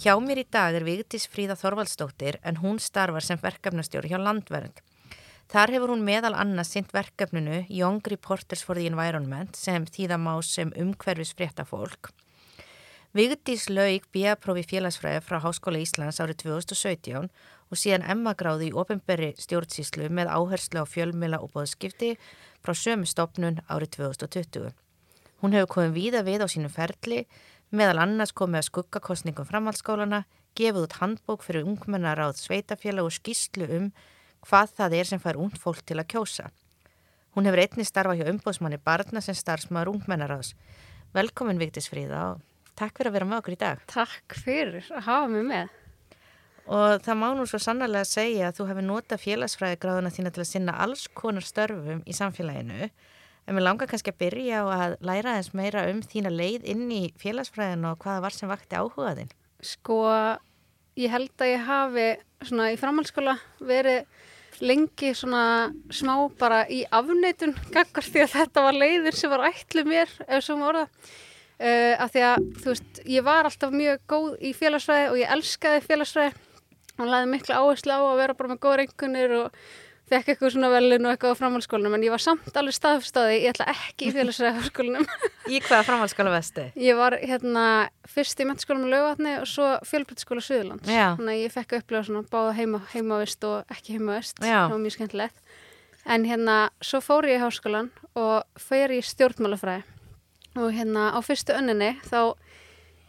Hjá mér í dag er Vigdís Fríða Þorvaldsdóttir en hún starfar sem verkefnastjóri hjá Landvernd. Þar hefur hún meðal annars sint verkefninu Young Reporters for the Environment sem þýðamá sem umhverfis fréttafólk. Vigdís laug bíaprófi félagsfræði frá Háskóla Íslands árið 2017 og síðan emmagráði í ofinberri stjórnsíslu með áherslu á fjölmila og bóðskipti frá sömu stopnun árið 2020. Hún hefur komið víða við á sínu ferli, meðal annars komið að skuggakostningum framhaldsskólana, gefið út handbók fyrir ungmennaráð sveitafélag og skýslu um hvað það er sem fær ungd fólk til að kjósa. Hún hefur einni starfa hjá umbóðsmanni barna sem starfsmaður ungmennaráðs. Velkomin Vigdís Fríða og takk fyrir að vera með okkur í dag. Takk fyrir að hafa mig með. Og það má nú svo sannarlega segja að þú hefur notað félagsfræðigráðuna þína til að sinna alls konar störfum í samfélaginu. En mér langar kannski að byrja á að læra eins meira um þína leið inn í félagsfræðinu og hvaða var sem vakti áhugaðinn. Sko, ég held að ég hafi svona í framhaldsskóla verið lengi svona smá bara í afneitun gaggar því að þetta var leiðin sem var ætlu mér ef svo maður orða. Uh, af því að, þú veist, ég var alltaf mjög góð í félagsfræði og ég elskaði félagsfræði og laði miklu áherslu á að vera bara með góð reyngunir og fekk eitthvað svona velin og eitthvað á framhaldsskólanum en ég var samt alveg staðfstáði, ég ætla ekki í félagsfræðarskólanum. Í hvaða framhaldsskóla vestu? Ég var hérna fyrst í mentaskólanum í Laugatni og svo fjölbrytskóla Suðurlands. Þannig að ég fekk að upplifa svona báða heima, heimavist og ekki heimavist. Það var mjög skemmtilegt. En hérna, svo fór ég í háskólan og fer í stjórnmálafræði og hérna á fyrstu önninni þá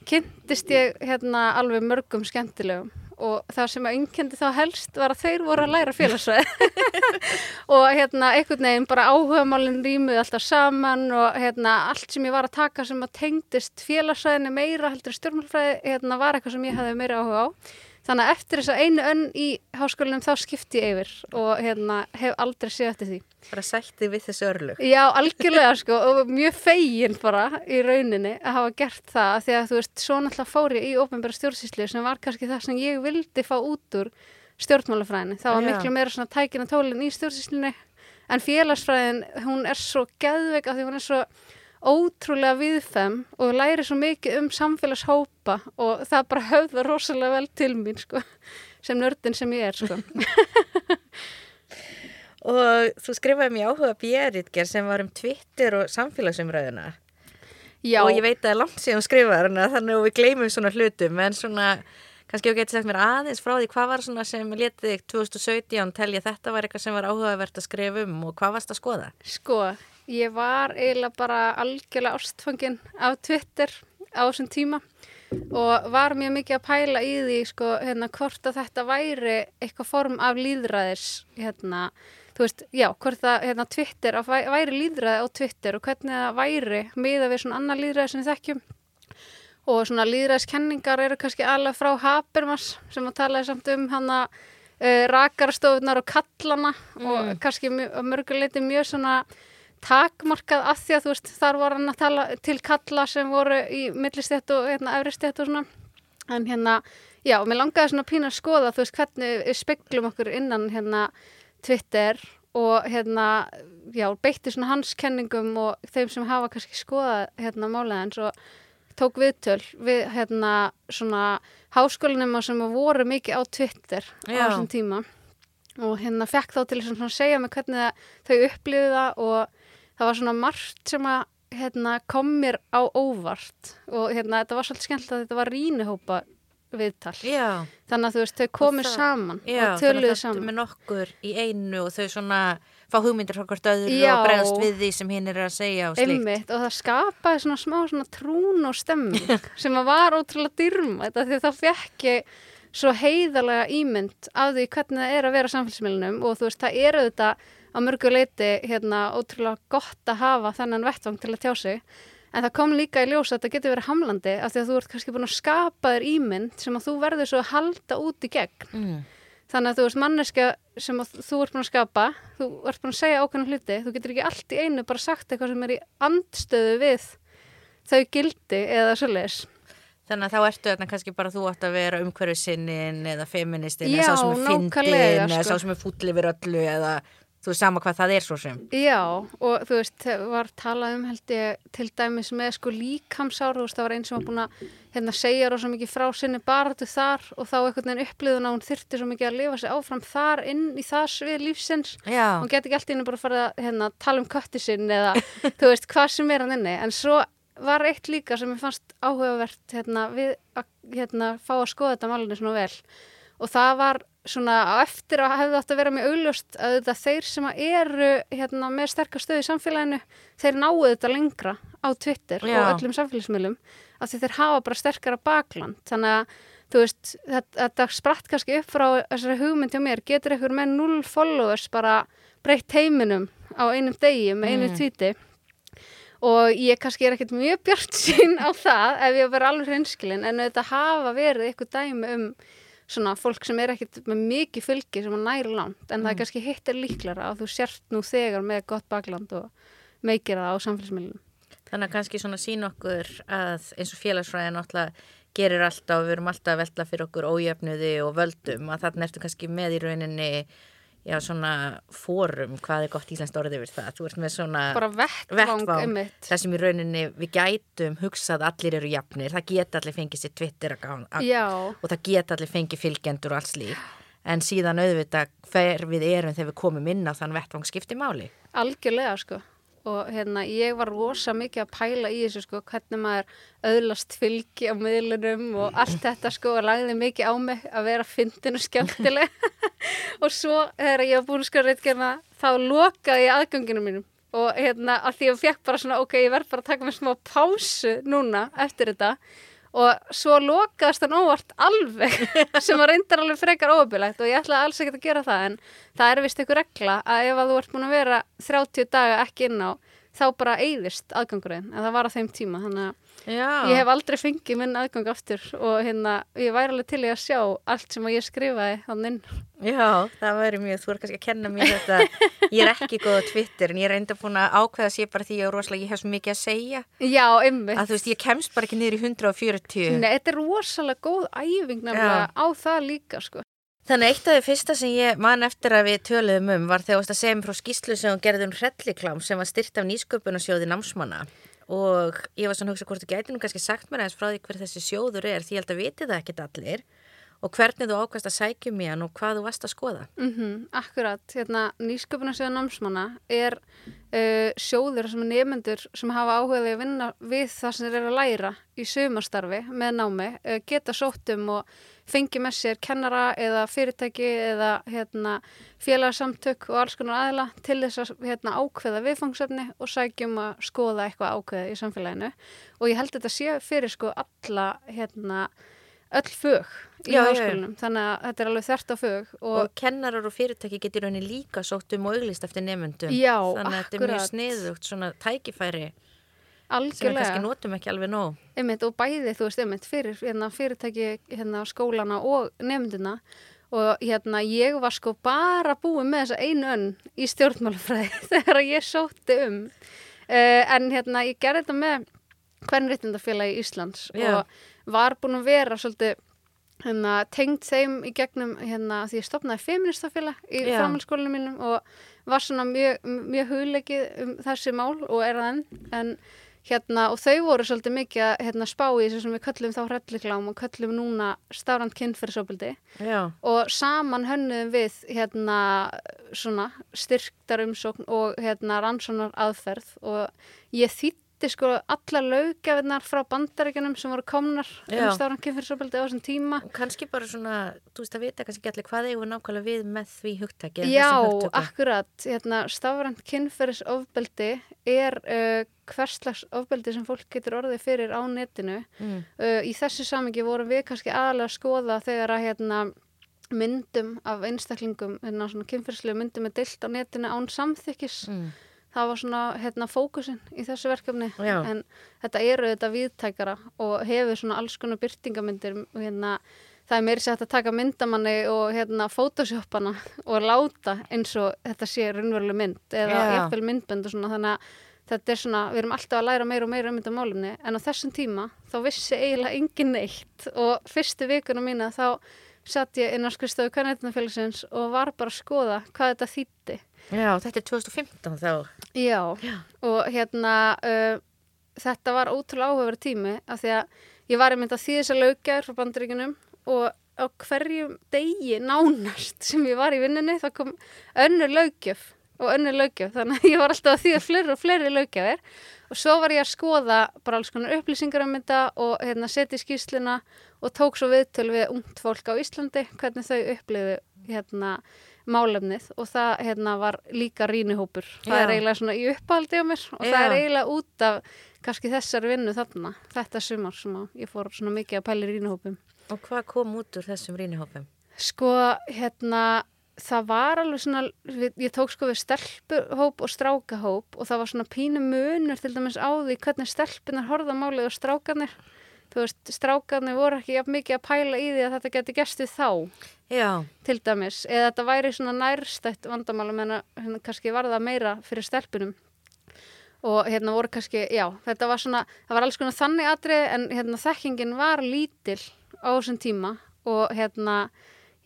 kynntist ég hérna alveg mörgum skemmtilegum og það sem að einkendi þá helst var að þeir voru að læra félagsfræði. Og hérna einhvern veginn bara áhugamálinn rýmuði alltaf saman og hérna allt sem ég var að taka sem að tengdist félagsfræðinu meira heldur stjórnmálfræði hérna var eitthvað sem ég hafði meira áhuga á þannig að eftir þess að einu önn í háskólinum þá skipti ég yfir og hérna hef aldrei séð eftir því Bara sætti við þessu örlug. Já, algjörlega sko og mjög fegin bara í rauninni að hafa gert það því að þú veist, svo náttúrulega fór ég í ofnbæra stjórnsýslu sem var kannski það sem ég vildi fá út úr stjórnmálafræðinu. Það var Já. miklu meira svona tækina tólinn í stjórnsýslunni en félagsfræðin, hún er svo geðveik af því hún er svo ótrúlega viðfem og læri svo mikið um samfélagshópa og það bara höfða rosalega vel til mín sko sem nördin sem ég er sko. Og þú skrifaði mér áhuga björritger sem var um Twitter og samfélagsumræðuna. Já, Og ég veit að er langt síðan skrifaði hana þannig að við gleymum svona hlutum en svona, kannski þú getur sagt mér aðeins frá því hvað var svona sem letið þig 2017 telja þetta var eitthvað sem var áhugavert að skrifa um og hvað varst að skoða? Sko, ég var eiginlega bara algjörlega ástfangin af Twitter á þessum tíma og var mjög mikið að pæla í því sko, hérna, hvort að þetta væri eitthvað form af líðræðis hérna, þú veist, já, hvort að hérna, Twitter, að væ- væri líðræði á Twitter og hvernig það væri miða við svona annar líðræði sem við þekkjum. Og svona líðræðiskenningar eru kannski alveg frá Habermas sem að tala samt um hana uh, rakarstofunar og kallana og kannski mjö- að mörguleiti mjög svona takmarkað að því að þú veist þar var hann að tala til kalla sem voru í millistjætt og hérna, efristjætt og svona en hérna, já, mér langaði svona pína að skoða þú veist hvernig við speglum okkur innan hérna Twitter og hérna, já, beitti svona hans kenningum og þeim sem hafa kannski skoðað hérna málega og tók viðtöl við hérna svona háskólinema sem voru mikið á Twitter á Já. þessum tíma og hérna fekk þá til að segja mig hvernig þau upplifðu það og það var svona margt sem að hérna, kom mér á óvart og hérna þetta var svolítið skemmtilegt að þetta var rínihópa viðtal Já, þannig að þú veist, þau komið saman já og töluðu saman með nokkur í einu og þau svona fá hugmyndir frá hvort öðru Já. og bregðast við því sem hinn er að segja og slíkt. Einmitt, og það skapaði svona smá svona trún og stemming sem var ótrúlega dyrma þetta því það fekk ég svo heiðalega ímynd af því hvernig það er að vera samfélagsmiðlunum og þú veist, það er auðvitað á mörgu leiti hérna ótrúlega gott að hafa þennan vettvang til að tjá sig en það kom líka í ljós að þetta getur verið hamlandi af því að þú ert kannski búin að skapa þér ímynd sem að þú verður svo að halda út í gegn Mm. Þannig að þú veist manneska sem þú ert búin að skapa, þú ert búin að segja ákveðna hluti, þú getur ekki allt í einu bara sagt eitthvað sem er í andstöðu við þau gildi eða svoleiðis. Þannig að þá ertu þarna kannski bara þú átt að vera umhverju sinnin eða feministin Já, eða sá sem er fyndin eða sá sem er fúll yfir öllu eða þú veist sama hvað það er svo sem. Já, og þú veist, var talað um held ég til dæmis með sko líkamsár, þú veist, það var einn sem var búin að hérna, segja rosa mikið frá sinni baratu þar og þá einhvern veginn upplýðun að hún þyrfti svo mikið að lifa sig áfram þar inn í það svið lífsins. Já, hún geti ekki allt í henni bara fara að hérna, tala um kötti sinn eða þú veist hvað sem er hann inni en svo var eitt líka sem ég fannst áhugavert hérna, við að hérna, fá að skoða þetta málunni svona vel og það var svona eftir að hefði að vera mjög augljóst að þetta þeir sem eru hérna, með sterkar stöð í samfélaginu þeir náu þetta lengra á Twitter Já. og öllum samfélagsmiðlum af því þeir hafa bara sterkara bakland þannig að þú veist, þetta, þetta spratt kannski upp frá þessari hugmynd hjá mér getur einhver með 0 followers bara breytt heiminum á einum degi með einu Mm. tweeti og ég kannski er ekkert mjög bjart sín á það ef ég verið alveg hreinskilin en þetta hafa verið eitthvað dæmi um svona fólk sem er ekkert með mikið fylgi sem að næri langt en það er kannski hitt er líklara að þú sért nú þegar með gott bakland og meikir það á samfélagsmiðlunum. þannig að kannski svona sín okkur að eins og félagsfræðin náttúrulega gerir alltaf við erum alltaf að velta fyrir okkur ójöfnuði og völdum að þarna ertu kannski með í rauninni já svona fórum hvað er gott íslenskt orðið yfir það? Þú ert með svona vettvang, vettvang þar sem í rauninni við gætum hugsað að allir eru jafnir, það geta allir fengið sér Twitter og það geta allir fengið fylgjendur og alls líf en síðan auðvitað hver við erum þegar við komum inn á þann vettvang skipti máli algjörlega sko og hérna ég var rosa mikið að pæla í þessu sko hvernig maður öðlast fylgi á miðlunum og allt þetta sko og lagði mikið á mig að vera fyndin og skemmtileg. Og svo þegar ég var búin að skora reitgerna þá lokaði ég aðganginu mínum og hérna að því ég fekk bara svona ok, ég verð bara að taka mig smá pásu núna eftir þetta og svo lokaðist hann óvart alveg sem var reyndar alveg frekar óöfilegt og ég ætlaði alls ekkert að gera það en það er vist einhver regla að ef að þú ert búin að vera 30 daga ekki inn á þá bara eyðist aðgangurinn en það var á þeim tíma þannig að Já, ég hef aldrei fengið minn aðgang aftur og hérna ég væri alveg til í að sjá allt sem að ég skrifaði þannig Já, það væri mjög, þú er kannski að kenna mér þetta. Ég er ekki góð á Twitter en ég er enda búin að ákveða sér bara því ég er rosalega ég hef svo mikið að segja. Já, einmitt. Að þú veist, ég kemst bara ekki niður í 140 Nei, þetta er rosalega góð æfing nefnilega á það líka sko. Þannig eitt af því fyrsta sem ég man eftir að við töluðum um var þegar þú varst að segja mér frá skýslu sem hún gerði um hrelliklám sem var styrt af nýsköpunarsjóði námsmanna og ég var svona að hugsa hvort þú gæti nú kannski sagt mér aðeins frá því hver þessi sjóður er því ég held að viti það ekkit allir og hvernig þú ákvæmst að sækjum í hann og hvað þú varst að skoða. Mm akkurat, hérna, nýsköpunarsjóða námsmanna er uh, sjóður sem er nefnendur sem hafa áhugaði að vinna við það sem þeir eru að læra í sumarstarfi með námi, uh, geta sóttum og fengi með sér kennara eða fyrirtæki eða hérna, félagsamtök og alls konar aðila til þess að hérna, ákveða viðfangsefni og sækjum að skoða eitthvað ákveða í samfélaginu og ég held þetta sé fyrir sko alla hérna, öll fög í háskólanum þannig að þetta er alveg þert á fög Og, og kennarar og fyrirtæki getur raunin líka sótt um og auglist eftir nefndum. Þannig að þetta er mjög akkurat. sniðugt svona tækifæri sem við algjörlega kannski notum ekki alveg nóg. einmitt, og bæði, þú veist, einmitt, fyrir hérna, fyrirtæki, hérna, skólana og nefndina og hérna, ég var sko bara búin með þessa einu önn í stjórnmálafræði þegar ég sótti um uh, en hérna, ég gerði þetta með hvern réttindafélagi Íslands Já. og var búin að vera svolítið hérna, tengd þeim í gegnum hérna, því ég stopnaði feministafélag í Já. framhaldsskólinu mínum og var svona mjög, mjög hugleikið um þessi mál og er það enn en hérna, og þau voru svolítið mikið að hérna, spá í þessu sem við köllum þá hrelliklám og köllum núna stárand kynferðsóbildi Já, og saman hönnuðum við hérna svona styrktar umsókn og hérna rannsónar aðferð og ég þýtti sko allar löggefinnar frá bandaríkjunum sem voru komnar um stárand kynferðsóbildi á þessum tíma og kannski bara svona, þú veist að vita kannski ekki allir hvað eigum við nákvæmlega við með því hugtaki. eða Já, akkurat, hérna, stafrænt kynferðisofbeldi er uh, hverslags ofbeldi sem fólk getur orðið fyrir á netinu. Mm. Uh, í þessu samingi vorum við kannski aðalega að skoða þegar að hérna, myndum af einstaklingum, hérna, svona kynferðslegu myndum er deilt á netinu án samþykkis. Mm. Það var svona hérna, fókusin í þessu verkefni. Já. en þetta eru þetta viðtækara og hefur svona alls konar byrtingamyndir hérna, það er meiri sætt að taka myndamanni og hérna photoshopana og láta eins og þetta sé raunveruleg mynd eða jafnvel myndbönd og svona. Þannig að þetta er svona, við erum alltaf að læra meira og meira um þetta málumni en á þessum tíma þá vissi eiginlega engin neitt. Og fyrstu vikuna mína þá satt ég inn á skristofu kannetnafélagsins og var bara að skoða hvað þetta þýtti Já, þetta er 2015 þá. Já, Já. og hérna uh, þetta var ótrúlega áhugaverð tími af því að ég var einmitt að því þess að löggjær frá bandaríkunum og á hverjum degi nánast sem ég var í vinninni það kom önnur löggjöf og önnur löggjöf þannig að ég var alltaf að því að fleiri og fleiri löggjafir og svo var ég að skoða bara alls konar upplýsingar um þetta og hérna, setja í skýsluna og tók svo viðtöl við ungt fólk á Íslandi hvernig þau upplifu hérna, málefnið og það hérna, var líka rínihópur. Það Já. er eiginlega svona í uppáhaldi á mér og það Já. er eiginlega út af kannski þessar vinnu þarna, þetta sumar sem ég fór svona mikið að pæla í rínihópum. Og hvað kom út úr þessum rínihópum? Sko, hérna, það var alveg svona, ég tók sko við stelpuhóp og strákahóp og það var svona pínu munur til dæmis á því hvernig stelpunar horfða málið og strákanir. Þú veist, strákanir voru ekki jafn mikið að pæla í því að þetta geti gæst við þá Já, til dæmis, eða þetta væri svona nærstætt vandamálum en að hérna, kannski var það meira fyrir stelpunum. Og hérna voru kannski, já, þetta var svona, það var alls konar þannig atrið en hérna þekkingin var lítil á þessum tíma og hérna,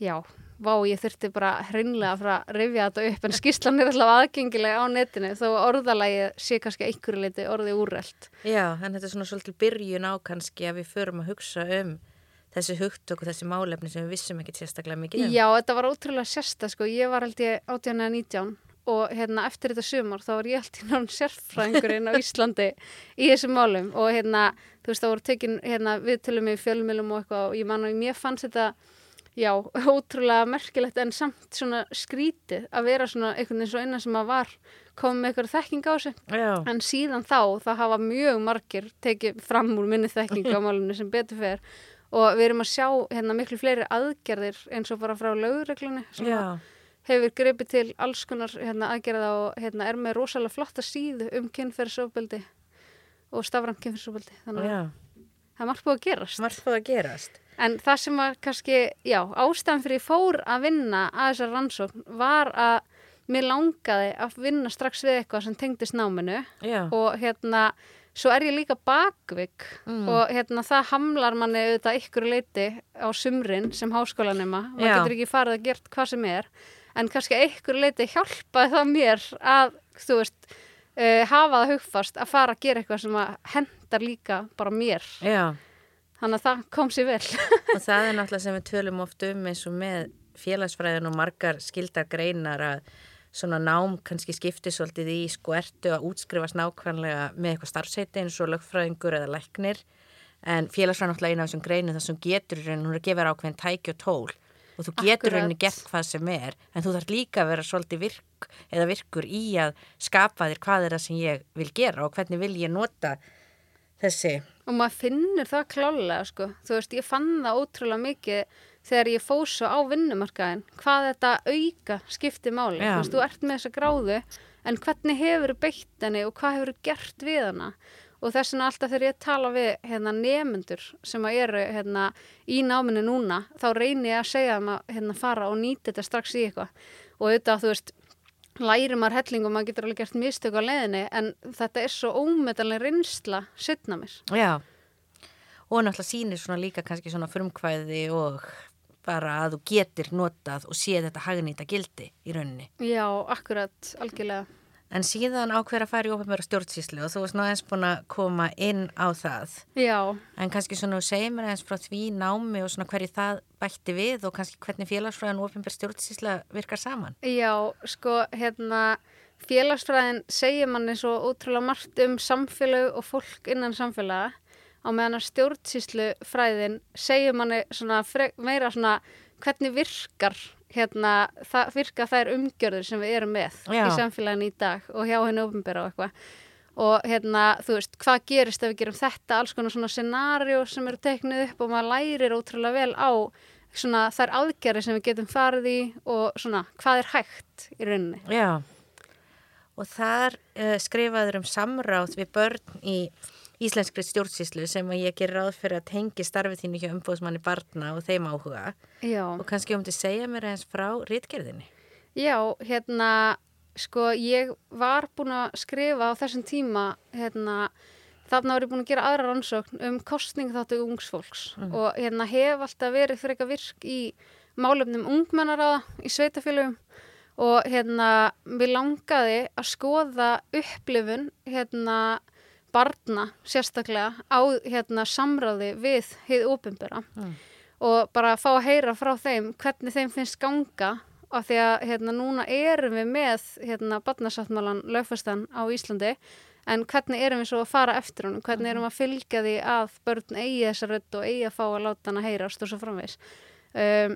já, vá, ég þurfti bara hreinlega fara að rifja þetta upp en skýrslan er alltaf aðgengilega á netinu þó að orðalagið sé kannski einhverju leiti orðið úrrelt. já, en þetta er svona svolítið byrjun á kannski að við förum að hugsa um þessi hugtök og þessi málefni sem við vissum ekkit sérstaklega mikið um. Já, þetta var ótrúlega sérsta sko, ég var held ég 18 eða 19 og hérna eftir þetta sumar þá var ég held ég náttúrulega sérfræðingurinn á Íslandi í þessum málum og hérna þú veist það voru tekin hérna við tölum í fjölmjölum og eitthvað og ég man og mér fannst þetta já, ótrúlega merkilegt en samt svona skrítið að vera svona einhvern veginn svo innan sem að var komið með eitthvað þekking á þessu. Já, en síðan þá það hafa mjög margir tekið fram úr minni þekking á málunni sem betur fer. Og við erum að sjá hérna miklu fleiri aðgerðir eins og bara frá lögreglunni sem hefur greipið til alls konar hérna, aðgerða og hérna, er með rosalega flotta síðu um kynferðsofbeldi og stafrænt kynferðsofbeldi þannig að það er margt búið að gerast. Margt fóð að gerast. En það sem var kannski, já, ástæðan fyrir fór að vinna að þessar rannsókn var að mér langaði að vinna strax við eitthvað sem tengdist náminu. Já, og hérna svo er ég líka bakvik Mm. og hérna það hamlar manni auðvitað ykkur leiti á sumrin sem háskólanema, maður getur ekki farið að gert hvað sem er, en kannski ykkur leiti hjálpaði það mér að þú veist, uh, hafa það hugfast að fara að gera eitthvað sem að hendar líka bara mér, já. Þannig að það kom sér vel. Og það er náttúrulega sem við tölum oft um eins og með félagsfræðin og margar skildar greinar að svona nám kannski skiptir svolítið í sko ertu að útskrifast nákvæmlega með eitthvað starfseiti eins og lögfræðingur eða læknir. En félagsfræðin náttúrulega eina af þessum greinu þar sem getur hún er að gefa ákveðin tæki og tól. Og þú getur rauninni gert hvað sem er en þú þarf líka að vera svolítið virk eða virkur í að skapa þér hvað er það sem ég vil gera og hvernig vil ég nota þessi. Og maður finnur það klálega sko. þú veist, ég fann það ótrúlega mikið þegar ég fóð svo á vinnumarkaðin hvað þetta auka skipti máli. Þú veist, þú ert með þessa gráðu en hvernig hefur beitt henni og hvað hefur gert við hana? Og þess vegna alltaf þegar ég tala við hérna, nefnendur sem eru hérna, í náminu núna þá reyni ég að segja þeim að hérna, fara og nýta þetta strax í eitthvað. Og auðvitað, þú veist, læri maður helling og maður getur alveg gert mistök á leiðinni en þetta er svo ómetanlega reynsla setna mér. Já, og náttúrulega sýnir svona líka kannski svona frumkvæði og bara að þú getur notað og sé þetta hagnýta gildi í rauninni. Já, akkurat, algjörlega. En síðan ákveður að fara í ofnbæra stjórnsýslu og þú varst náðins búin að koma inn á það. Já, En kannski svona þú segir mér eins frá því námi og svona hverju það bætti við og kannski hvernig félagsfræðan og ofnbæra stjórnsýsla virkar saman. já, sko, hérna, félagsfræðin segir manni svo ótrúlega margt um samfélög og fólk innan samfélaga á meðan að stjórnsýslu fræðin segir manni svona meira svona hvernig virkar hérna, það virka þær umgjörður sem við erum með Já. í samfélaginu í dag og hjá henni ofinbera og eitthvað og hérna, þú veist, hvað gerist ef við gerum þetta, alls konar svona scenarió sem eru teknið upp og maður lærir ótrúlega vel á svona þær aðgerri sem við getum farið í og svona hvað er hægt í rauninni. Já, og þar uh, skrifaður um samráð við börn í íslenskri stjórnsýslu sem að ég ger ráð fyrir að tengi starfið þínu hjá umbóðsmanni barna og þeim áhuga Já. og kannski um til að segja mér eins frá rítgerðinni. Já, hérna, sko, ég var búin að skrifa á þessum tíma, hérna, þarna var ég búin að gera aðra rannsókn um kostning þáttu ungsfólks og hérna hef alltaf verið fyrir eitthvað virk í málefnum ungmennaráða í sveitafélögum og hérna, við langaði að skoða upplifun, hérna, barna sérstaklega á hérna samráði við heið ópimbera Mm. og bara fá að heyra frá þeim hvernig þeim finnst ganga af því að hérna núna erum við með hérna barnasáttmálan lögfestan á Íslandi en hvernig erum við svo að fara eftir honum, hvernig erum við að fylgja því að börn eigi þessa rödd og eigi að fá að láta hann að heyrast og svo framvegs um,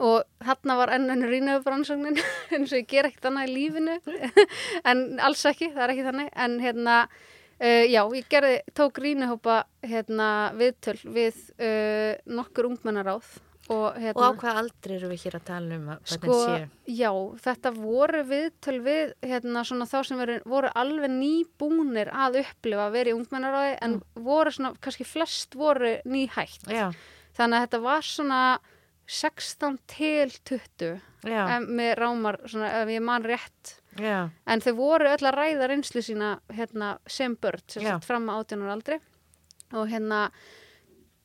og þarna var enn ennur rínöfubrannsóknin eins og ég ger ekkert annað í lífinu en alls ekki, það er ekki þannig en hérna, uh, já, ég gerði tók rínöhópa hérna viðtöl við uh, nokkur ungmennaráð og Og á hérna hvað aldrei eru við hér að tala um að Sko, já, þetta voru viðtöl við hérna svona þá sem veru, voru alveg nýbúnir að upplifa að vera í ungmennaráði en voru svona, kannski flest voru nýhætt. Já, Þannig að þetta var svona 16 til 20 já, em, með rámar, svona, ef ég man rétt. Já, En þau voru öll að ræða reynslu sína hérna, sem börn, sagt fram á 18 ára aldri. Og hérna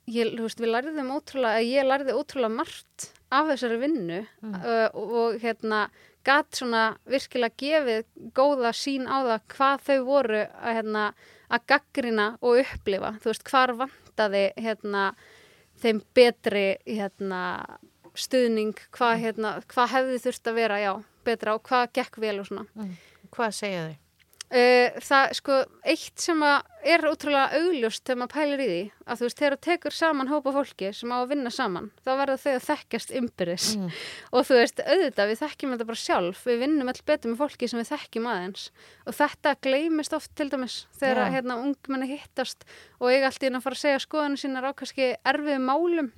ég, þú veist, við lærðum ótrúlega, ég lærði ótrúlega margt af þessari vinnu. Uh, og, og hérna gatt svona virkilega gefið góða sín á það hvað þau voru að, hérna, að gaggrina og upplifa, þú veist, hvar vantaði hérna þeim betri hérna stuðning, hvað hérna, hvað hefði þurft að vera, já, betra og hvað gekk vel og svona. mm. hvað segja þau? Uh, það, sko, eitt sem er ótrúlega augljóst þegar maður pælir í því að þú veist, þegar þú tekur saman hópa fólki sem á að vinna saman, þá verður þau að þekkjast ymbirðis Mm. og þú veist, auðvitað, við þekkjum þetta bara sjálf við vinnum all betur með fólki sem við þekkjum aðeins og þetta gleymist oft til dæmis þegar að, hérna, ungmenni hittast og eiga allt í einn að fara að segja skoðanu sínar á kannski erfiðum málum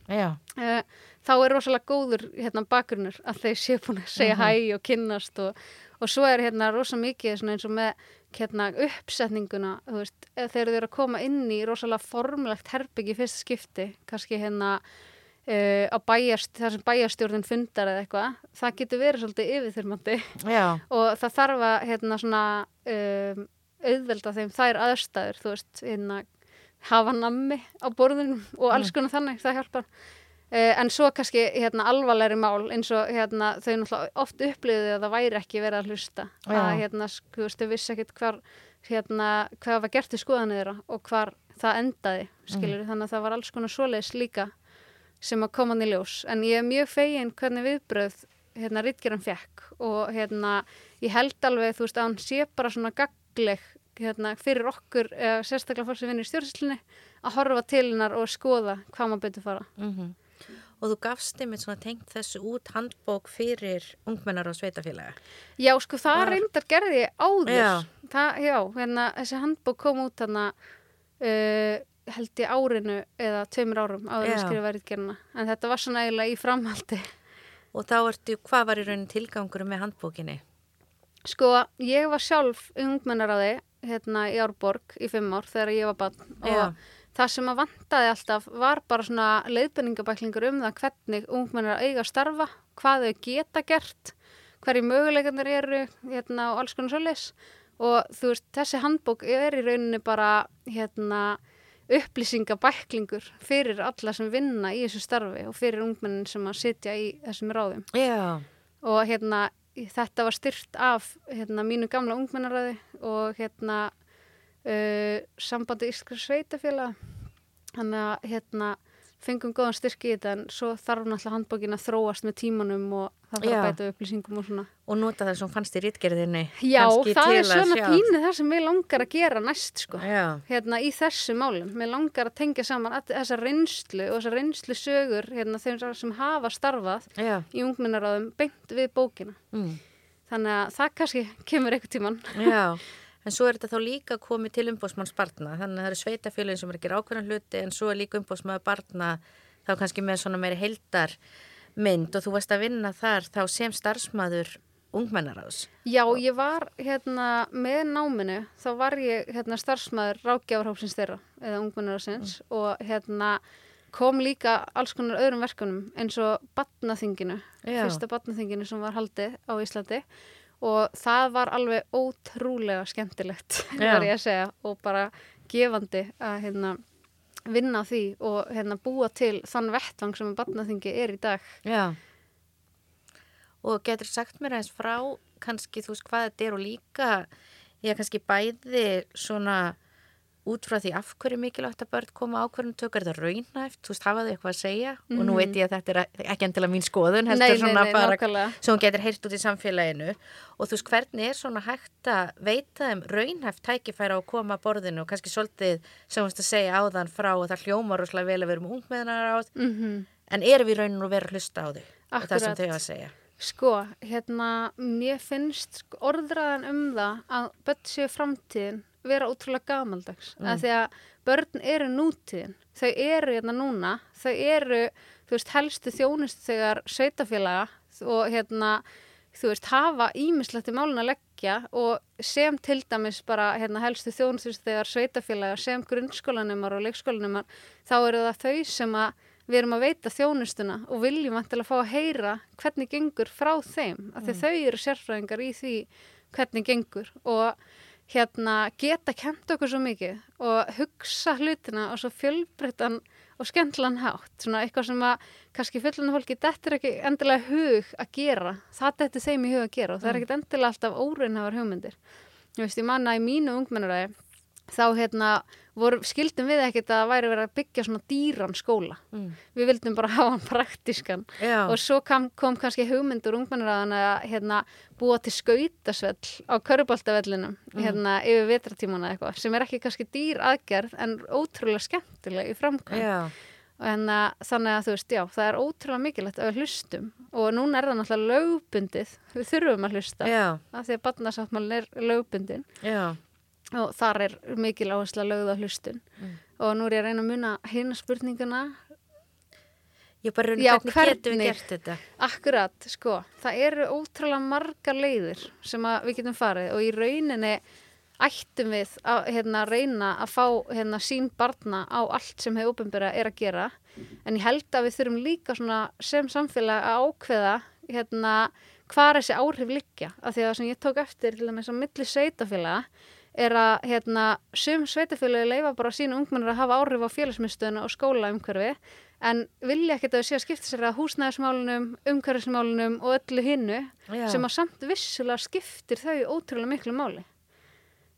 uh, þá er rosalega góður hérna, bakgrunnur að þeir séu búin að segja hæ og kynnast og, og svo er hérna rosa mikið eins og með hérna, uppsetninguna veist, þegar þau eru að koma inn í rosalega formlegt herbyggi í fyrsta skipti kannski hérna uh, á bæjast, þar sem bæjastjórnin fundar eða eitthvað, það getur verið svolítið yfirþyrmandi. Og það þarf að hérna svona um, auðvelda þeim þær aðstæður þú veist, hérna hafa nammi á borðunum og alls konar þannig, það hjálpar en svo kannski hérna alvarlegri mál eins og hérna þau náttúrulega oft upplýðu að það væri ekki verið að hlusta Já. að hérna, þú veist, þau vissi ekkit hvar hérna, hvað var gert í skoðanir þeirra og hvar það endaði skilur, þannig að það var alls konar svoleiðis líka sem að koma í ljós en ég er mjög fegin hvernig viðbröð hérna Ritgeran fekk og hérna ég held alveg þú veist að hann sé bara svona gagleg hérna fyrir okkur eða sérstaklega fólk sem vinnur í stjórnslinni að horfa til hennar og skoða hvað maður betur fara. mhm. Og þú gafst einmitt svona tengt þessu út handbók fyrir ungmennar og sveitafélaga. Já sko það Var- reyndar gerði áður. Já. Það, já, hérna þessi handbók kom út þarna uh, held ég árinu eða tveimur árum áður að skrifa Ritgerana en þetta var svona eiginlega í framhaldi. Og þá ertu, hvað var í raunin tilgangur með handbókinni? Sko, ég var sjálf ungmennaráði hérna í Árborg í fimm ár þegar ég var bann Já. Það sem að vantaði alltaf var bara svona leiðbenningabæklingur um það hvernig ungmennar eiga að starfa, hvað þau geta gert, hverju möguleikarnir eru hérna og alls konar svoleiðis. Og þú veist, þessi handbók er í rauninni bara hérna upplýsingabæklingur fyrir alla sem vinna í þessu starfi og fyrir ungmennin sem að sitja í þessum ráðum. Já, og hérna þetta var styrt af hérna, mínu gamla ungmennaræði og hérna uh, sambandi Ískra sveitafélag þannig að hérna fengum góðan styrk í þetta en svo þarf náttúrulega handbókin að þróast með tímanum og það þarf að bæta upplýsingum og svona. og nota það sem fannst í rítgerðinni. Já, það er svona pínu það sem ég langar að gera næst sko. Já, Hérna í þessu málum, mér langar að tengja saman þessa reynslu og þessa reynslu sögur hérna þeim sem hafa starfað já, í ungmennaráðum beint við bókina. mm. Þannig að það kannski kemur eitthvað tíman. já. En svo er þetta þá líka komið til umbósmanns barna. Þannig að það eru sveitafélagin sem er ekki ákveðan hluti en svo er líka umbósmaður barna þá kannski með svona meiri heildar mynd og þú varst að vinna þar þá sem starfsmæður ungmennaráðs. Já, ég var hérna með náminu, þá var ég hérna starfsmæður rákjáðarhópsins þeirra eða ungmennaráðsins mm. og hérna kom líka alls konar öðrum verkunum eins og batnaþinginu, fyrsta batnaþinginu sem var haldið á Íslandi og það var alveg ótrúlega skemmtilegt, verður ég að segja og bara gefandi að hérna vinna því og hérna búa til þann vettvang sem batnaþingi er í dag. Já og getur sagt mér eins frá kannski þú veist hvað þetta er og líka ég kannski bæði svona út frá því af hverju mikilvægt að börn koma ákverðin tökur, það raunæft, þú veist, hafaðu eitthvað að segja? Mm -hmm. og nú mhm. veit ég að þetta er ekki endilega mín skoðun, heldur nei, svona nei, nei, bara sem hún getur heyrt út í samfélaginu. Og þú veist, hvernig er svona hægt að veita þeim raunæft tækifæra á að koma að borðinu? Og kannski svolítið sem þú veist að segja áðan frá og það hljómar úrslega vel að vera um ungmeðnar áð mm -hmm. en erum við rauninu að vera að hlusta á þau? Og það sem þau að segja. Sko, hérna, mér finnst orðræðan um það að börn séu framtíðin vera útrúlega gamaldags. Mm. Að því að börn eru nútíðin, þau eru hérna núna, þau eru, þú veist, helstu þjónust þegar sveitafélaga og hérna, þú veist, hafa ímislegt í málun að leggja og sem til dæmis bara hérna, helstu þjónust þegar sveitafélaga sem grunnskólanumar og leikskólanumar, þá eru það þau sem að við erum að veita þjónustuna og viljum að fá að heyra hvernig gengur frá þeim af því mm. þau eru sérfræðingar í því hvernig gengur og hérna geta kent okkur svo mikið og hugsa hlutina og svo fjölbreyttan og skemmtlan hátt, svona eitthvað sem að kannski fullinu fólki, þetta er ekki endilega hug að gera, það er þeim í hug að gera og það er mm. ekki endilega alltaf óreinhafar hugmyndir. Ég veist, ég manna í mínu ungmennuræði þá hérna voru, skildum við ekkert að væri verið að byggja svona dýran skóla mm. við vildum bara hafa hann praktískan Já. og svo kam, kom kannski hugmyndur ungmennaraðan að hérna, búa til skautasvell á köruboltavellinum mm. hérna, yfir vetratímana eitthvað sem er ekki kannski dýr aðgerð en ótrúlega skemmtileg í framkvæm en uh, þannig að þú veist, já, það er ótrúlega mikilvægt að við hlustum og núna er það náttúrulega lögbundið, við þurfum að hlusta já. af því að barnasáttmálin er lögbundin já og þar er mikil áherslu að lögða hlustun. Mm. og nú er ég að reyna að muna hérna spurninguna. Ég bara raun og hvernig getum við gert þetta? Akkurat, sko, það eru ótrúlega marga leiðir sem við getum farið. Og í rauninni ættum við að hérna, reyna að fá hérna, sín barna á allt sem hefur ofinbæra er að gera. En ég held að við þurfum líka sem samfélag að ákveða hérna, hvað þessi áhrif liggja. Af því að sem ég tók eftir til dæmis á milli sveitafélaga er að hérna, sum sveitafélagi leifa bara sína ungmennir að hafa áhrif á félagsmyndstöðuna og skólaumhverfi en vilja ekkert að við séu að skipta sér að húsnæðismálunum, umhverfismálunum og öllu hinnu Já. sem að samt vissulega skiptir þau ótrúlega miklu máli.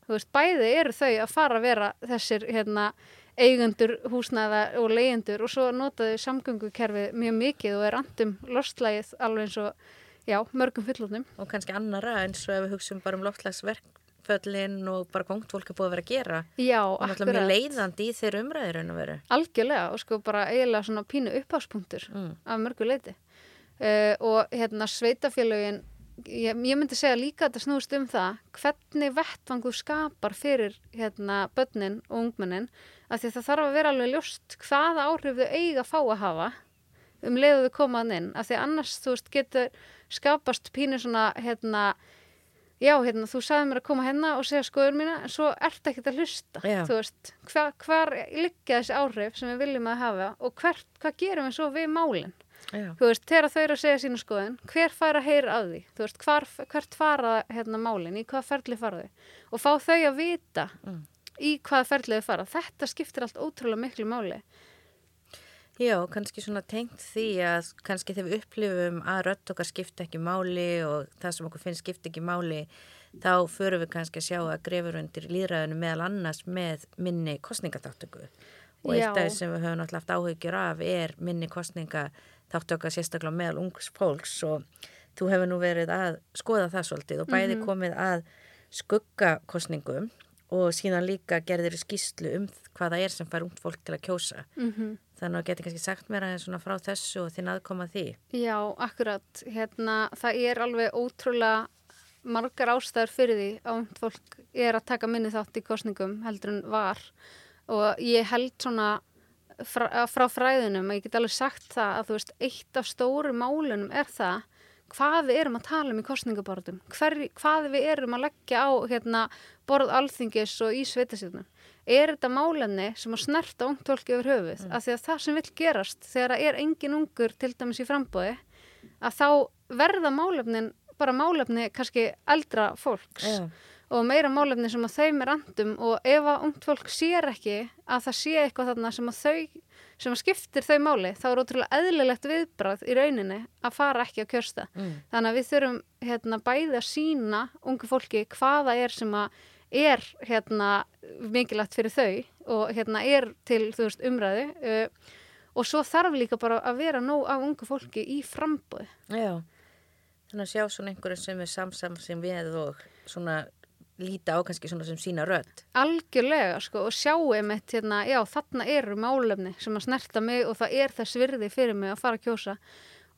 Þú veist, bæði eru þau að fara að vera þessir hérna, eigundur húsnæða og leyendur og svo notaðu samgöngukerfi mjög mikið og er andum lostlægið alveg eins og já, mörgum fullotnum. Og kannski annara eins og ef við hugsaum bara um loftlagsverk föllin og bara ungt fólk er búið að vera að gera. Já, og náttúrulega mjög leiðandi í þeirra umræðir en að vera Algjörlega og sko bara eiginlega svona pínu uppháspunktur mm. af mörgu leiti uh, og hérna sveitafélagin ég, ég myndi segja líka að þetta snúst um það hvernig vettvangu skapar fyrir hérna börnin og ungmennin að því að það þarf að vera alveg ljóst hvaða áhrif þau eiga að fá að hafa um leiðu þau komaðan inn. Að því annars þú veist getur skapast pínu svona hérna já, hérna, þú sagði mér að koma hérna og segja skoður mína, en svo ert ekki að hlusta já. þú veist, hva, hvar liggja þessi áhrif sem við viljum að hafa og hver, hvað gerum við svo við málinn þú veist, þegar þau eru að segja sína skoðin hver fær að heyra að því? Þú veist, hvar, hvert fara hérna málinn í hvað ferli fara þau? Og fá þau að vita mm. í hvað ferli þau fara? Þetta skiptir allt ótrúlega miklu máli Já, kannski svona tengt því að kannski þegar við upplifum að rött okkar skipta ekki máli og það sem okkur finnst skipta ekki máli þá förum við kannski að sjá að grefur undir líðræðinu meðal annars með minni kostningaþáttöku og eitt af því sem við höfum náttúrulega haft áhugjur af er minni kostningaþáttöka sérstaklega meðal ungs fólks og þú hefur nú verið að skoða það svolítið og bæði -hmm. komið að skugga kostningum og síðan líka gerðir skýslu um hvaða er sem fær ungt fólk til að kjósa mm -hmm. Þannig að geti kannski sagt mér aðeins frá þessu og þinn aðkoma því? Já, akkurat, hérna það er alveg ótrúlega margar ástæður fyrir því að fólk er að taka minni þátt í kostningum heldur en var. Og ég held svona frá, frá fræðinum að ég get alveg sagt það að þú veist, eitt af stóru málunum er það hvað við erum að tala um í kostningaborðum, hvað við erum að leggja á hérna, borð alþingis og í sveitasýtunum. Er þetta málefni sem að snerta ungt fólki yfir höfuð? Mm. Af því að það sem vil gerast þegar það er engin ungur til dæmis í frambóði, að þá verða málefnin bara málefni kannski eldra fólks. Yeah og meira málefni sem að þeim er andum og ef að ungt fólk sér ekki að það sé eitthvað þarna sem að þau sem að skiptir þau máli, þá er ótrúlega eðlilegt viðbráð í rauninni að fara ekki að kjörsta. Mm. Þannig að við þurfum hérna, bæði að sína ungu fólki hvaða er sem að er hérna, mikilvægt fyrir þau og hérna, er til veist, umræðu uh, og svo þarf líka bara að vera nóg af ungu fólki í framböðu. Já, þannig að sjá svona einhverju sem er samsam sem við og svona líta á kannski svona sem sína rödd. Algjörlega sko og sjáum eitt hérna, já þarna eru málefni sem að snerta mig og það er þess virði fyrir mig að fara að kjósa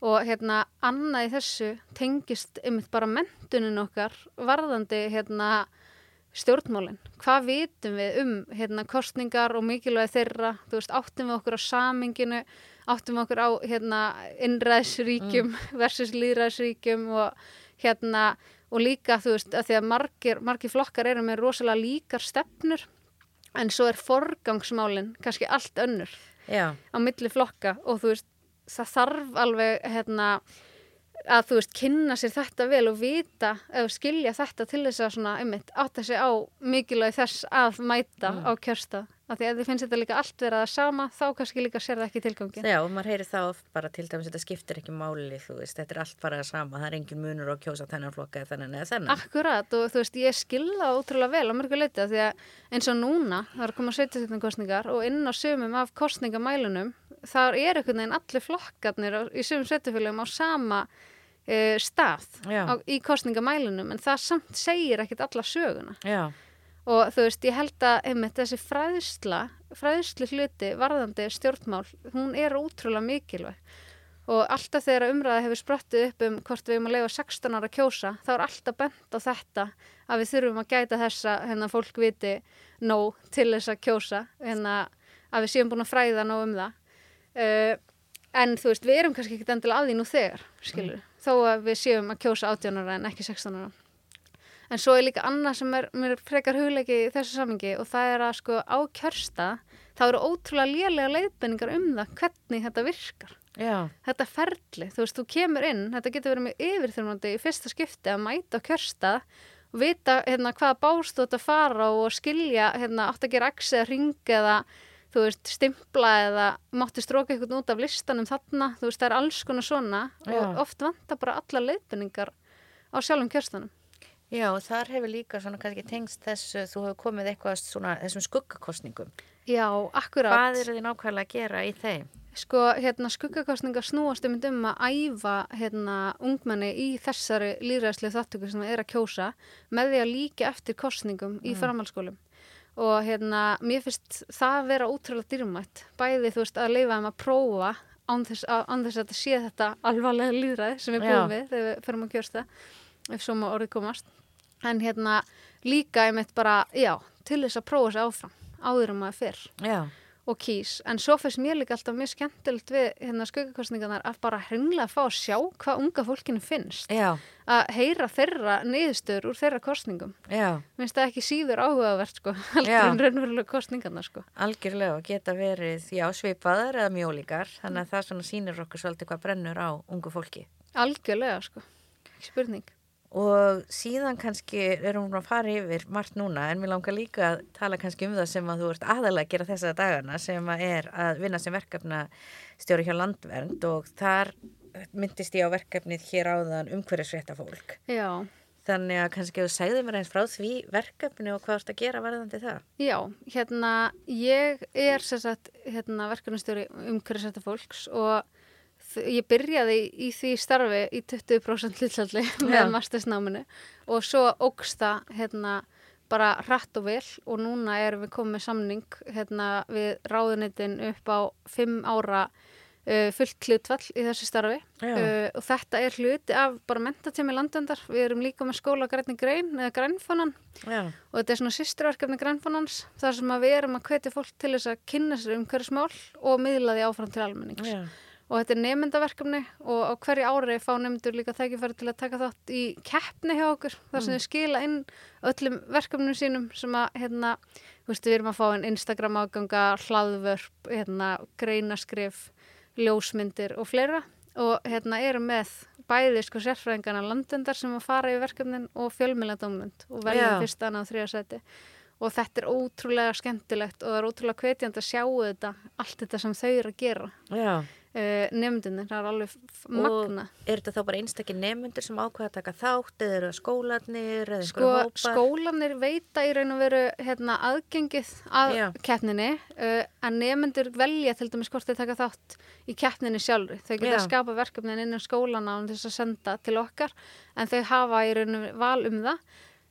og hérna annað í þessu tengist einmitt bara mentunin okkar varðandi hérna stjórnmálinn. Hvað vitum við um hérna kostningar og mikilvægi þeirra, þú veist áttum við okkur á saminginu, áttum við okkur á hérna innræðsríkjum mm. versus líðræðsríkjum og hérna og líka þú veist að því að margir, margir flokkar eru með rosalega líkar stefnur en svo er forgangsmálinn kannski allt önnur Já. á milli flokka og þú veist það þarf alveg hérna að þú veist kynna sér þetta vel og vita eða skilja þetta til þess að svona einmitt átta sig á mikilvæg þess að mæta mm. á kjörstað. Af því að þið finnst þetta líka allt verið að sama þá kannski líka sér það ekki tilgangin Já, og maður heyri þá bara til dæmis þetta skiptir ekki máli, þú veist, þetta er allt bara að sama það er engin munur á kjósa þennan flokka eða þennan eða þennan. Akkurat, og þú veist, ég skilða ótrúlega vel á mörgu leiti því að eins og núna það á þar er einhvern veginn allir flokkarnir í sumum setjafélagum á sama uh, stað á, í kostningamælunum en það samt segir ekkit alla söguna. Já. Og þú veist, ég held að einmitt, þessi fræðsla, fræðslu hluti varðandi stjórnmál, hún er útrúlega mikilvæg. Og alltaf þegar umræði hefur sprottið upp um hvort við erum að leifa 16 ára kjósa, þá er alltaf bent á þetta að við þurfum að gæta þessa hérna fólk viti nóg til þess að kjósa, hérna að við séum búin að fræða nóg um það uh, en þú veist, við erum kannski ekki endilega að því nú þegar, skilur mm. þó að við séum að kjósa 18 ára en ekki 16 ára En svo er líka annað sem er, mér frekar hugleiki í þessu samingi og það er að sko á kjörsta þá eru ótrúlega lélega leiðbenningar um það hvernig þetta virkar. Já. Þetta ferli, þú veist, þú kemur inn, þetta getur verið með yfirþjóðnandi í fyrsta skipti að mæta á kjörsta vita hérna hvaða bást þú ætti að fara og skilja hérna átt að gera axi eða ringa eða þú veist, stimpla eða mátti stróka eitthvað út af listanum þarna, þú veist, það er alls konar svona Já. og oft vantar bara alla leiðbenningar á sjálfum kjörstanum. Já, og þar hefur líka svona kannski tengst þessu, þú hefur komið eitthvað svona þessum skuggakostningum. Já, akkurat. Hvað eru þið nákvæmlega að gera í þeim? Sko, hérna, skuggakostningar snúast um um að æfa, hérna, ungmenni í þessari líðræðslega þáttöku sem það er að kjósa með því að líka eftir kostningum í mm. framhalskólum. Og hérna, mér finnst það vera útrúlega dýrmætt. Bæði, þú veist, að leifa þeim að prófa án þess að, án þess að þetta sé þetta alvarlega líðræð sem við búum við þegar við ferum að kjörsta, ef svo má orðið komast en hérna líka ég mitt bara, já, til þess að prófa sér áfram áður um að fyrr já. Og kýs, en svo fyrst mér líka alltaf mjög skemmtilegt við hérna skugakostningarnar að bara hreinlega fá að sjá hvað unga fólkinu finnst. Já. að heyra þeirra niðurstöður úr þeirra kostningum minnst það ekki síður áhugavert sko, heldur en raunverulega kostningarna sko. Algjörlega, geta verið já, svipaðar eða mjólíkar. Þannig að það sínir okkur svolítið hvað brennur á ungu fólki. Algjörlega sko, spurning og síðan kannski erum við að fara yfir margt núna en við langar líka að tala kannski um það sem að þú ert aðalega að gera þessa dagana sem að er að vinna sem verkefna stjóri hjá landvernd og þar myndist ég á verkefnið hér áðan umhverjusrétta fólk Já. þannig að kannski þú segði mér eins frá því verkefni og hvað þú ert að gera varðandi það Já, hérna ég er sérsagt hérna, verkefnistjóri umhverjusrétta fólks og ég byrjaði í því starfi í 20% hlutlalli með mastersnáminu og svo ógsta hérna bara rætt og vel og núna erum við komið samning hérna við ráðunitin upp á 5 ára uh, fullt hlutvall í þessu starfi. Uh, og þetta er hluti af bara mentatími landendar, við erum líka með skóla græni grein eða grænfonan. Og þetta er svona sýsturverkefni grænfonans þar sem við erum að hvetja fólk til þess að kynna sér um hverju smál og miðla því áfram til almennings. Já og þetta er nefndaverkefni og á hverju ári fá nefndur líka þækifæri til að taka þátt í keppni hjá okkur þar sem Mm. þau skila inn öllum verkefnum sínum sem að hérna, þú veist, við erum að fá einn Instagram áganga, hlaðvörp hérna, greinaskrif ljósmyndir og fleira og hérna erum með bæði sko sérfræðingana landendar sem að fara í verkefnin og fjölmjöladómnund og Já. fyrst annað og þriða seti og þetta er ótrúlega skemmtilegt og það er ótrúlega hvetjandi að sjá þetta allt þetta sem þau eru að gera Já. Uh, nefndinni, það er alveg f- Og magna er þetta þá bara einstakir nefnendur sem ákveða að taka þátt eða eru það skólanir eða Sko, einhverjum hópar? skólanir veita í raun og veru hérna, aðgengið að Já. keppninni uh, en nefnendur velja til dæmis hvort þeir taka þátt í keppninni sjálfri. Þau geta Já. að skapa verkefnin innan skólana og þess að senda til okkar en þau hafa í raun og veru val um það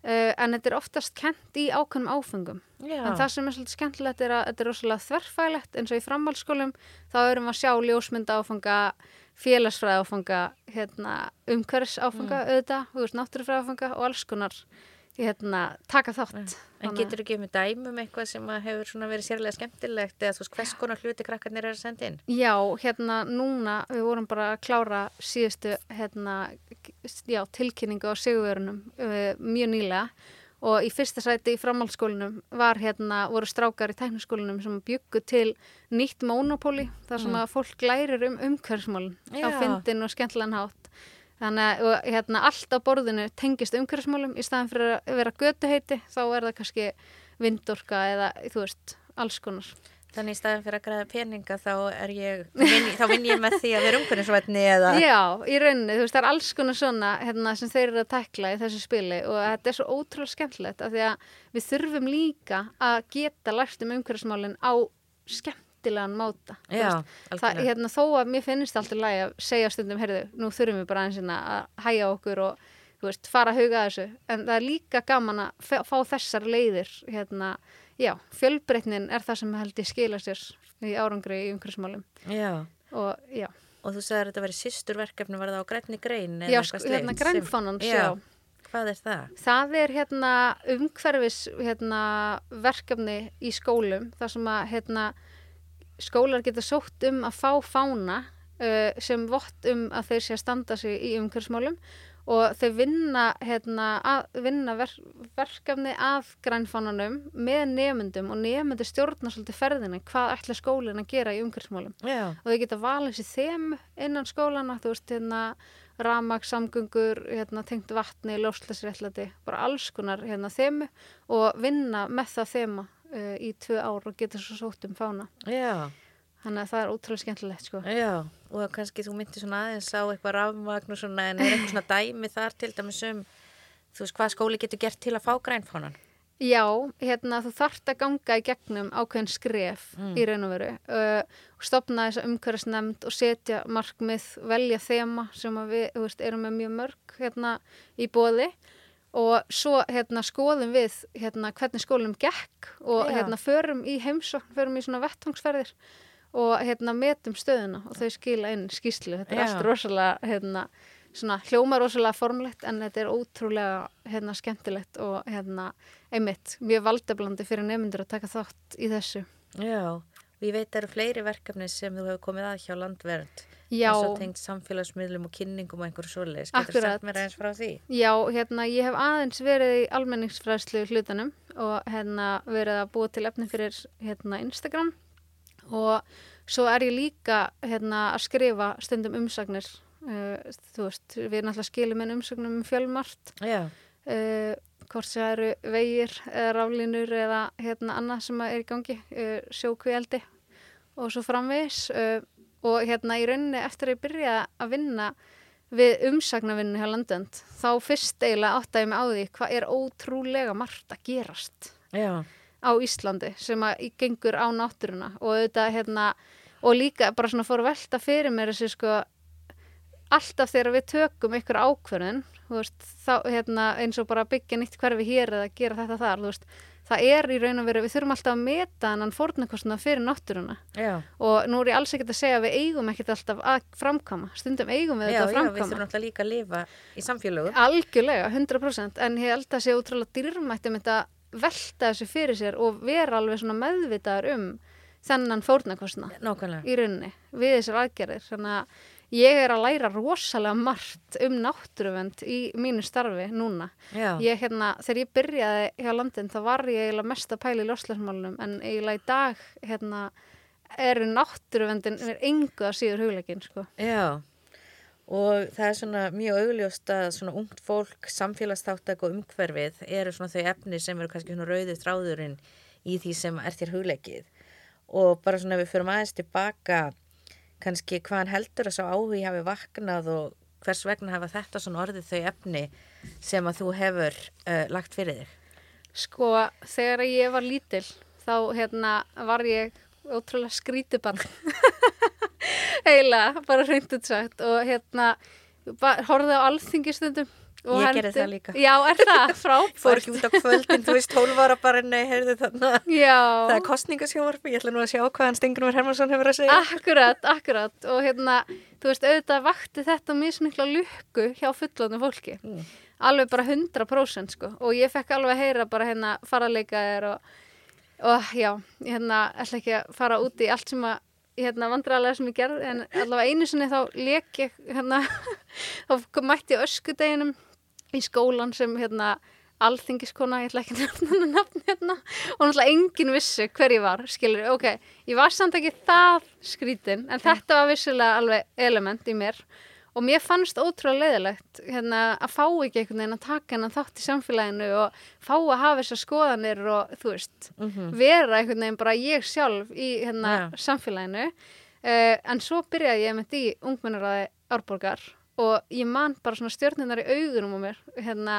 uh, en þetta er oftast kent í ákveðnum áfengum. Já. En það sem er svolítið skemmtilegt er að þetta er rosalega þverfælegt eins og í framhaldsskólum þá erum við að sjá ljósmynda áfanga, félagsfræði áfanga, hérna, umhverfis áfanga Mm. auðvitað, náttúrufræði áfanga og alls konar hérna, taka þátt. En getur ekki með dæmum eitthvað sem hefur verið sérlega skemmtilegt eða þú veist hvers konar hluti krakkarnir er að senda inn? Já, hérna núna, við vorum bara að klára síðustu hérna, já, tilkynningu á sigurverunum uh, mjög nýlega og í fyrsta sæti í framhaldsskólinum var hérna, voru strákar í tækniskólinum sem byggu til nýtt monopóli þar sem Mm. að fólk lærir um umhverfsmálin á fyndin og skemmtilegan hátt. Þannig að og, hérna, allt á borðinu tengist umhverfsmálum í staðan fyrir að vera götuheiti þá er það kannski vindorka eða þú veist, alls konar. Þannig í staðin fyrir að græða peninga þá er ég, þá vinn, þá vinn ég með því að vera umhverfisvætni eða... Já, í rauninni, þú veist, það er alls konar svona hérna, sem þeir eru að tekla í þessu spili og þetta er svo ótrúlega skemmtilegt af því að við þurfum líka að geta lært um umhverfismálinn á skemmtilegan máta. Já, það, hérna, þó að mér finnst alltaf lægi að segja stundum, heyrðu, nú þurfum við bara aðeins hérna að hæja okkur og veist, fara að huga þessu, en það er líka gaman að fá þessar leiðir hérna, já, fjölbreytnin er það sem held ég skila sér í árangri í umhverfismálum Já, og já, og þú sagðir að þetta verið sýsturverkefni, var það á grænni grein? já, sko, hérna grænfánans, Já. já. Hvað er það? Það er hérna umhverfis hérna, verkefni í skólum þar sem að hérna, skólar geta sótt um að fá fána uh, sem vott um að þeir sé að standa sig í umhverfsmálum og þau vinna, hérna, að, vinna ver, verkefni að grænfánanum með nefndum og nefndu stjórna svolítið ferðinni hvað ætla skólinn að gera í umhverfsmálum Já, og þau geta valið sér þemu innan skólana, þú veist, hérna ramak, samgöngur, hérna, tengt vatni, ljóslæsréttlæti, bara alls konar hérna, þemu og vinna með það þema uh, í tvö ár og geta svo sótt um fána. já, Þannig að það er ótrúlega skemmtilegt, sko. já, og kannski þú myndir svona aðeins á eitthvað rafmagn og svona, en er eitthvað svona dæmi þar til dæmis um, þú veist, hvað skóli getur gert til að fá grænfánan? Já, hérna, þú þarft að ganga í gegnum ákveðin skref Mm. í raun og veru uh, og stopna þessa umhverfisnefnd og setja markmið, velja þema sem að við, veist, erum með mjög mörg hérna í bóði og svo hérna skoðum við hérna hvernig skólum gekk og hérna förum í heimsókn, förum í svona vettvangsferðir og hérna metum stöðuna og þau skila inn skýslu, þetta er Já. allt rosalega hérna svona hljóma rosalega formlegt en þetta er ótrúlega hérna skemmtilegt og hérna einmitt mjög valdeblandi fyrir nefndur að taka þátt í þessu. Já, og ég veit að það eru fleiri verkefni sem þú hefur komið að hjá landvernd. Já, eins og tengt samfélagsmiðlum og kynningum og einhverju svoleiðis. Getur sagt mér aðeins frá því? já, hérna ég hef aðeins verið í almenningsfræðslu hlutanum og hérna verið að búa til efni fyrir hérna Instagram. Og svo er ég líka hérna að skrifa stundum umsagnir. Uh, þú veist, við náttúrulega skilum en umsagnum um fjölmart Já, uh, hvort sem það eru vegir eða raflínur eða hérna annað sem er í gangi, uh, sjókvíaldi og svo framvegis og hérna í rauninni eftir að ég byrja að vinna við umsagnavinnu hjá landönd þá fyrst eiginlega áttaði mig á því hvað er ótrúlega margt að gerast já, á Íslandi sem að gengur á náttúruna. Og auðvitað hérna og líka bara svona fór velta fyrir mér þessi sko alltaf þegar við tökum ykkur ákvörðun þú veist, þá hérna eins og bara byggja nýtt hverfi hér eða gera þetta þar veist, það er í raun og veru, við þurfum alltaf að meta hennan fórnarkostna fyrir náttúruna já. og nú er ég alls ekkert að segja að við eigum ekkert alltaf að framkama, stundum eigum við Já, þetta að já, við framkama þurfum náttúrulega líka að lifa í samfélögu. Algjörlega, 100% en ég held að sé útrúlega dýrmætt um þetta velta þessu fyrir sér og vera alveg svona meðvitaður um þennan fórnarkostna Nákvæmlega. í rauninni við þessar aðgerðir þannig að ég er að læra rosalega margt um náttúruvend í mínu starfi núna ég, hérna, þegar ég byrjaði hjá landin þá var ég eiginlega mest að pæla í loslasmálunum en eiginlega í dag hérna, eru náttúruvendin er engu að síður hugleikin sko. Já, og það er svona mjög augljóst að svona ungt fólk, samfélagsþáttak og umhverfið eru svona þau efni sem eru kannski svona rauðið þráðurinn í því sem er þér hugleikið. Og bara svona við förum aðeins tilbaka kannski hvaðan heldur að sá áhugi hafi vaknað og hvers vegna hafa þetta svona orðið þau efni sem að þú hefur uh, lagt fyrir þig. Sko, þegar ég var lítil þá hérna, var ég ótrúlega skrítibann eiginlega, bara reynd útsagt og hérna horfði á alþingistundum og Ég gerði það líka. Já, er Fór ekki út á kvöldin, þú veist, 12 ára bara, nei, heyrðu þarna. Já, Það er kostningasjónvarpi, ég ætla nú að sjá hvað hann Stengrumur Hermansson hefur að segja. akkurat, akkurat og hérna, þú veist, auðvitað vakti þetta mismikla lukku hjá fullónu fólki Mm. alveg bara 100% sko og ég fekk alveg að heyra bara hérna faraleikaðir og, og já, hérna ætla ekki að fara út í allt sem að hérna vandrarlega sem ég gerði en allavega einu sinni þá leik ég hérna þá mætti öskudeginum í skólan sem hérna alþingiskona, ég ætla ekki að nefna nafn hérna. Og náttúrulega enginn vissi hver ég var, skilur, ok ég var samt ekki það skrítin en þetta var vissilega alveg element í mér. Og mér fannst ótrúlega leiðilegt hérna, að fá ekki einhvern veginn að taka hennan þátt í samfélaginu og fá að hafa þessar skoðanir og þú veist, Mhm. vera einhvern veginn bara ég sjálf í hérna, Já. samfélaginu. Uh, en svo byrjaði ég með því ungmennaráði Árborgar og ég man bara svona stjórninar í augunum á mér hérna,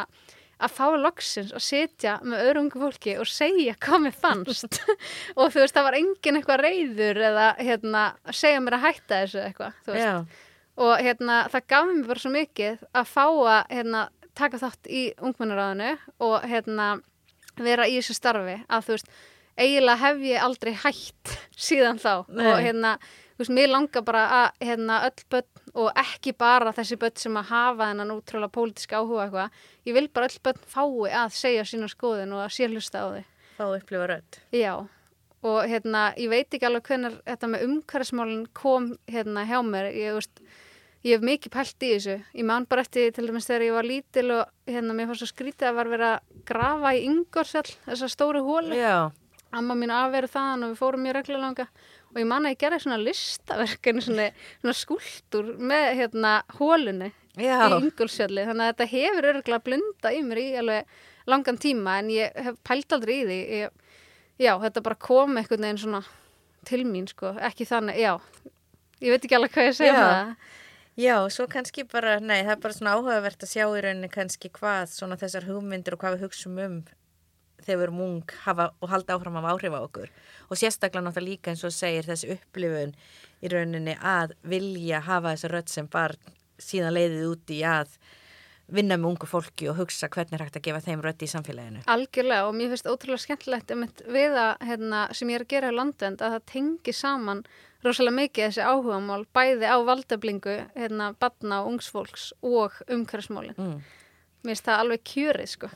að fá loksins að sitja með öðru ungu fólki og segja hvað mér fannst. Og þú veist, það var engin eitthvað reyður eða hérna, segja mér að hætta þessu eitthvað, og hérna, það gaf mér bara svo mikið að fá að hérna, taka þátt í ungmennaráðinu og hérna, vera í þessu starfi að þú veist, eiginlega hef ég aldrei hætt síðan þá. Nei. og hérna, veist, mér langar bara að hérna, öll börn og ekki bara þessi börn sem að hafa þennan útrúlega pólitíska áhuga eitthvað, ég vil bara öll börn fái að segja sína skoðun og að sé hlusta á því fá upplifa rödd. Já, og hérna, ég veit ekki alveg hvernig þetta með umhverfismálinn kom hérna hjá mér, ég veist, ég hef mikið pælt í þessu. Ég man bara eftir til dæmis þegar ég var lítil og hérna, mér fannst svo skrítið að var verið að grafa í Ingolsfjall, þessa stóru hóli. Já, Amma mín afveru þaðan og við fórum mjög reglulega langa og ég man að ég gerði svona listaverkinu, svona, svona skúltur með hérna hólunni já, í Ingolsfjalli þannig að þetta hefur örgulega blunda í mér í alveg langan tíma en ég hef pælt aldrei í því. Ég, já, þetta bara kom einhvern veginn svona til mín sko, ekki þannig, já. Ég veit ekki alveg hvað ég segja Já. með það. Já, svo kannski bara, nei, það er bara svona áhugavert að sjá í rauninni kannski hvað svona þessar hugmyndir og hvað við hugsum um þegar við erum ung hafa, og halda áfram af áhrif á okkur og sérstaklega náttúrulega líka eins og segir þessi upplifun í rauninni að vilja hafa þessa rödd sem barn síðan leiðið út í að vinna með ungu fólki og hugsa hvernig er hægt að gefa þeim rödd í samfélaginu. algjörlega og mér finnst ótrúlega skemmtilegt einmitt við að, hérna, sem ég er að gera á landvend að það tengi saman rosalega mikið þessi áhugamál bæði á valdablingu, hérna, badna og ungsfólks og umhverfsmálin Mm. mér finnst það alveg kjörið sko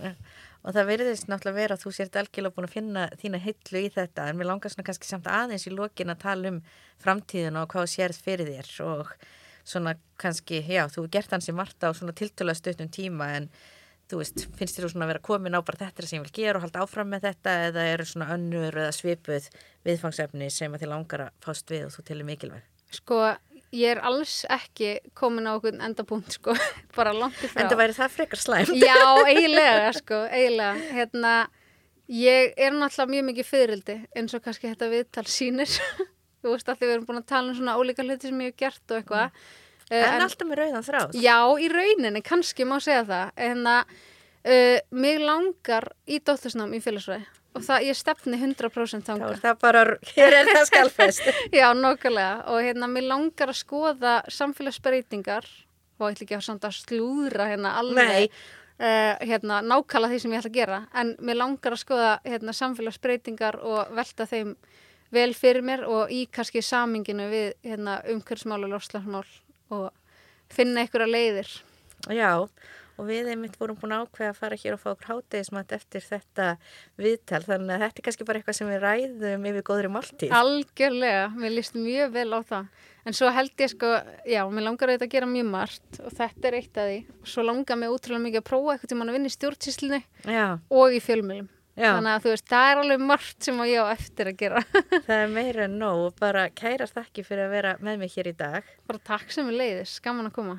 Og það verðist náttúrulega vera að þú sért algjörlega búin að finna þína hillu í þetta en mér langar svona kannski samt aðeins í lokin að tala um framtíðina og hvað sérð fyrir þér og svona kannski, já, þú gert hansi margt á svona tiltöla stöttum tíma en þú veist, finnst þér svona að vera komin á bara þetta sem ég vil gera og halda áfram með þetta eða eru svona önnur eða svipuð viðfangsefni sem að þið langar að fást við og þú telur mikilvæg. Sko, ég er alls ekki komin á okkur endapunkt, sko, bara langt í frá. En það væri það frekar slæmt. Já, eiginlega, sko, eiginlega. Hérna, ég er náttúrulega mjög mikið fyririldi, eins og kannski þetta viðtal sýnir. Þú veist, því við erum búin að tala um svona ólíka hluti sem ég hef gert og eitthvað. Eh, En, alltaf með rauðan þráð. Já, í rauninni, kannski má segja það. En að uh, mig langar í dóttursnám í félagsræði og það, ég stefni 100% Þá þangað. er það bara, hér er það skalfest. Já, nokkulega og hérna, mér langar að skoða samfélagsbreytingar. Og ég ætla ekki að að slúðra hérna alveg uh, hérna, nákvæmlega því sem ég ætla að gera. En mér langar að skoða hérna, samfélagsbreytingar og velta þeim vel fyrir mér og í kannski saminginu við hérna, umhverfsmál og lofslagsmál og finna einhverja leiðir. Já, og við einmitt vorum búin ákveða að fara hér og fá okkur hátegismat eftir þetta viðtal þannig að þetta er kannski bara eitthvað sem við ræðum yfir góðri máltíð. Algjörlega, mér líst mjög vel á það. En svo held ég sko, já, mér langar auðvitað að gera mjög margt og þetta er eitt af því. Og svo langar mér útrúlega mikið að prófa eitthvað til mann að vinna í stjórnsýslinni og í fjölmjölum. Já. Þannig að þú veist, það er alveg margt sem ég á eftir að gera. það er meira en nóg, bara kærast ekki fyrir að vera með mig hér í dag. Bara takk sem við leiðis, gaman að koma.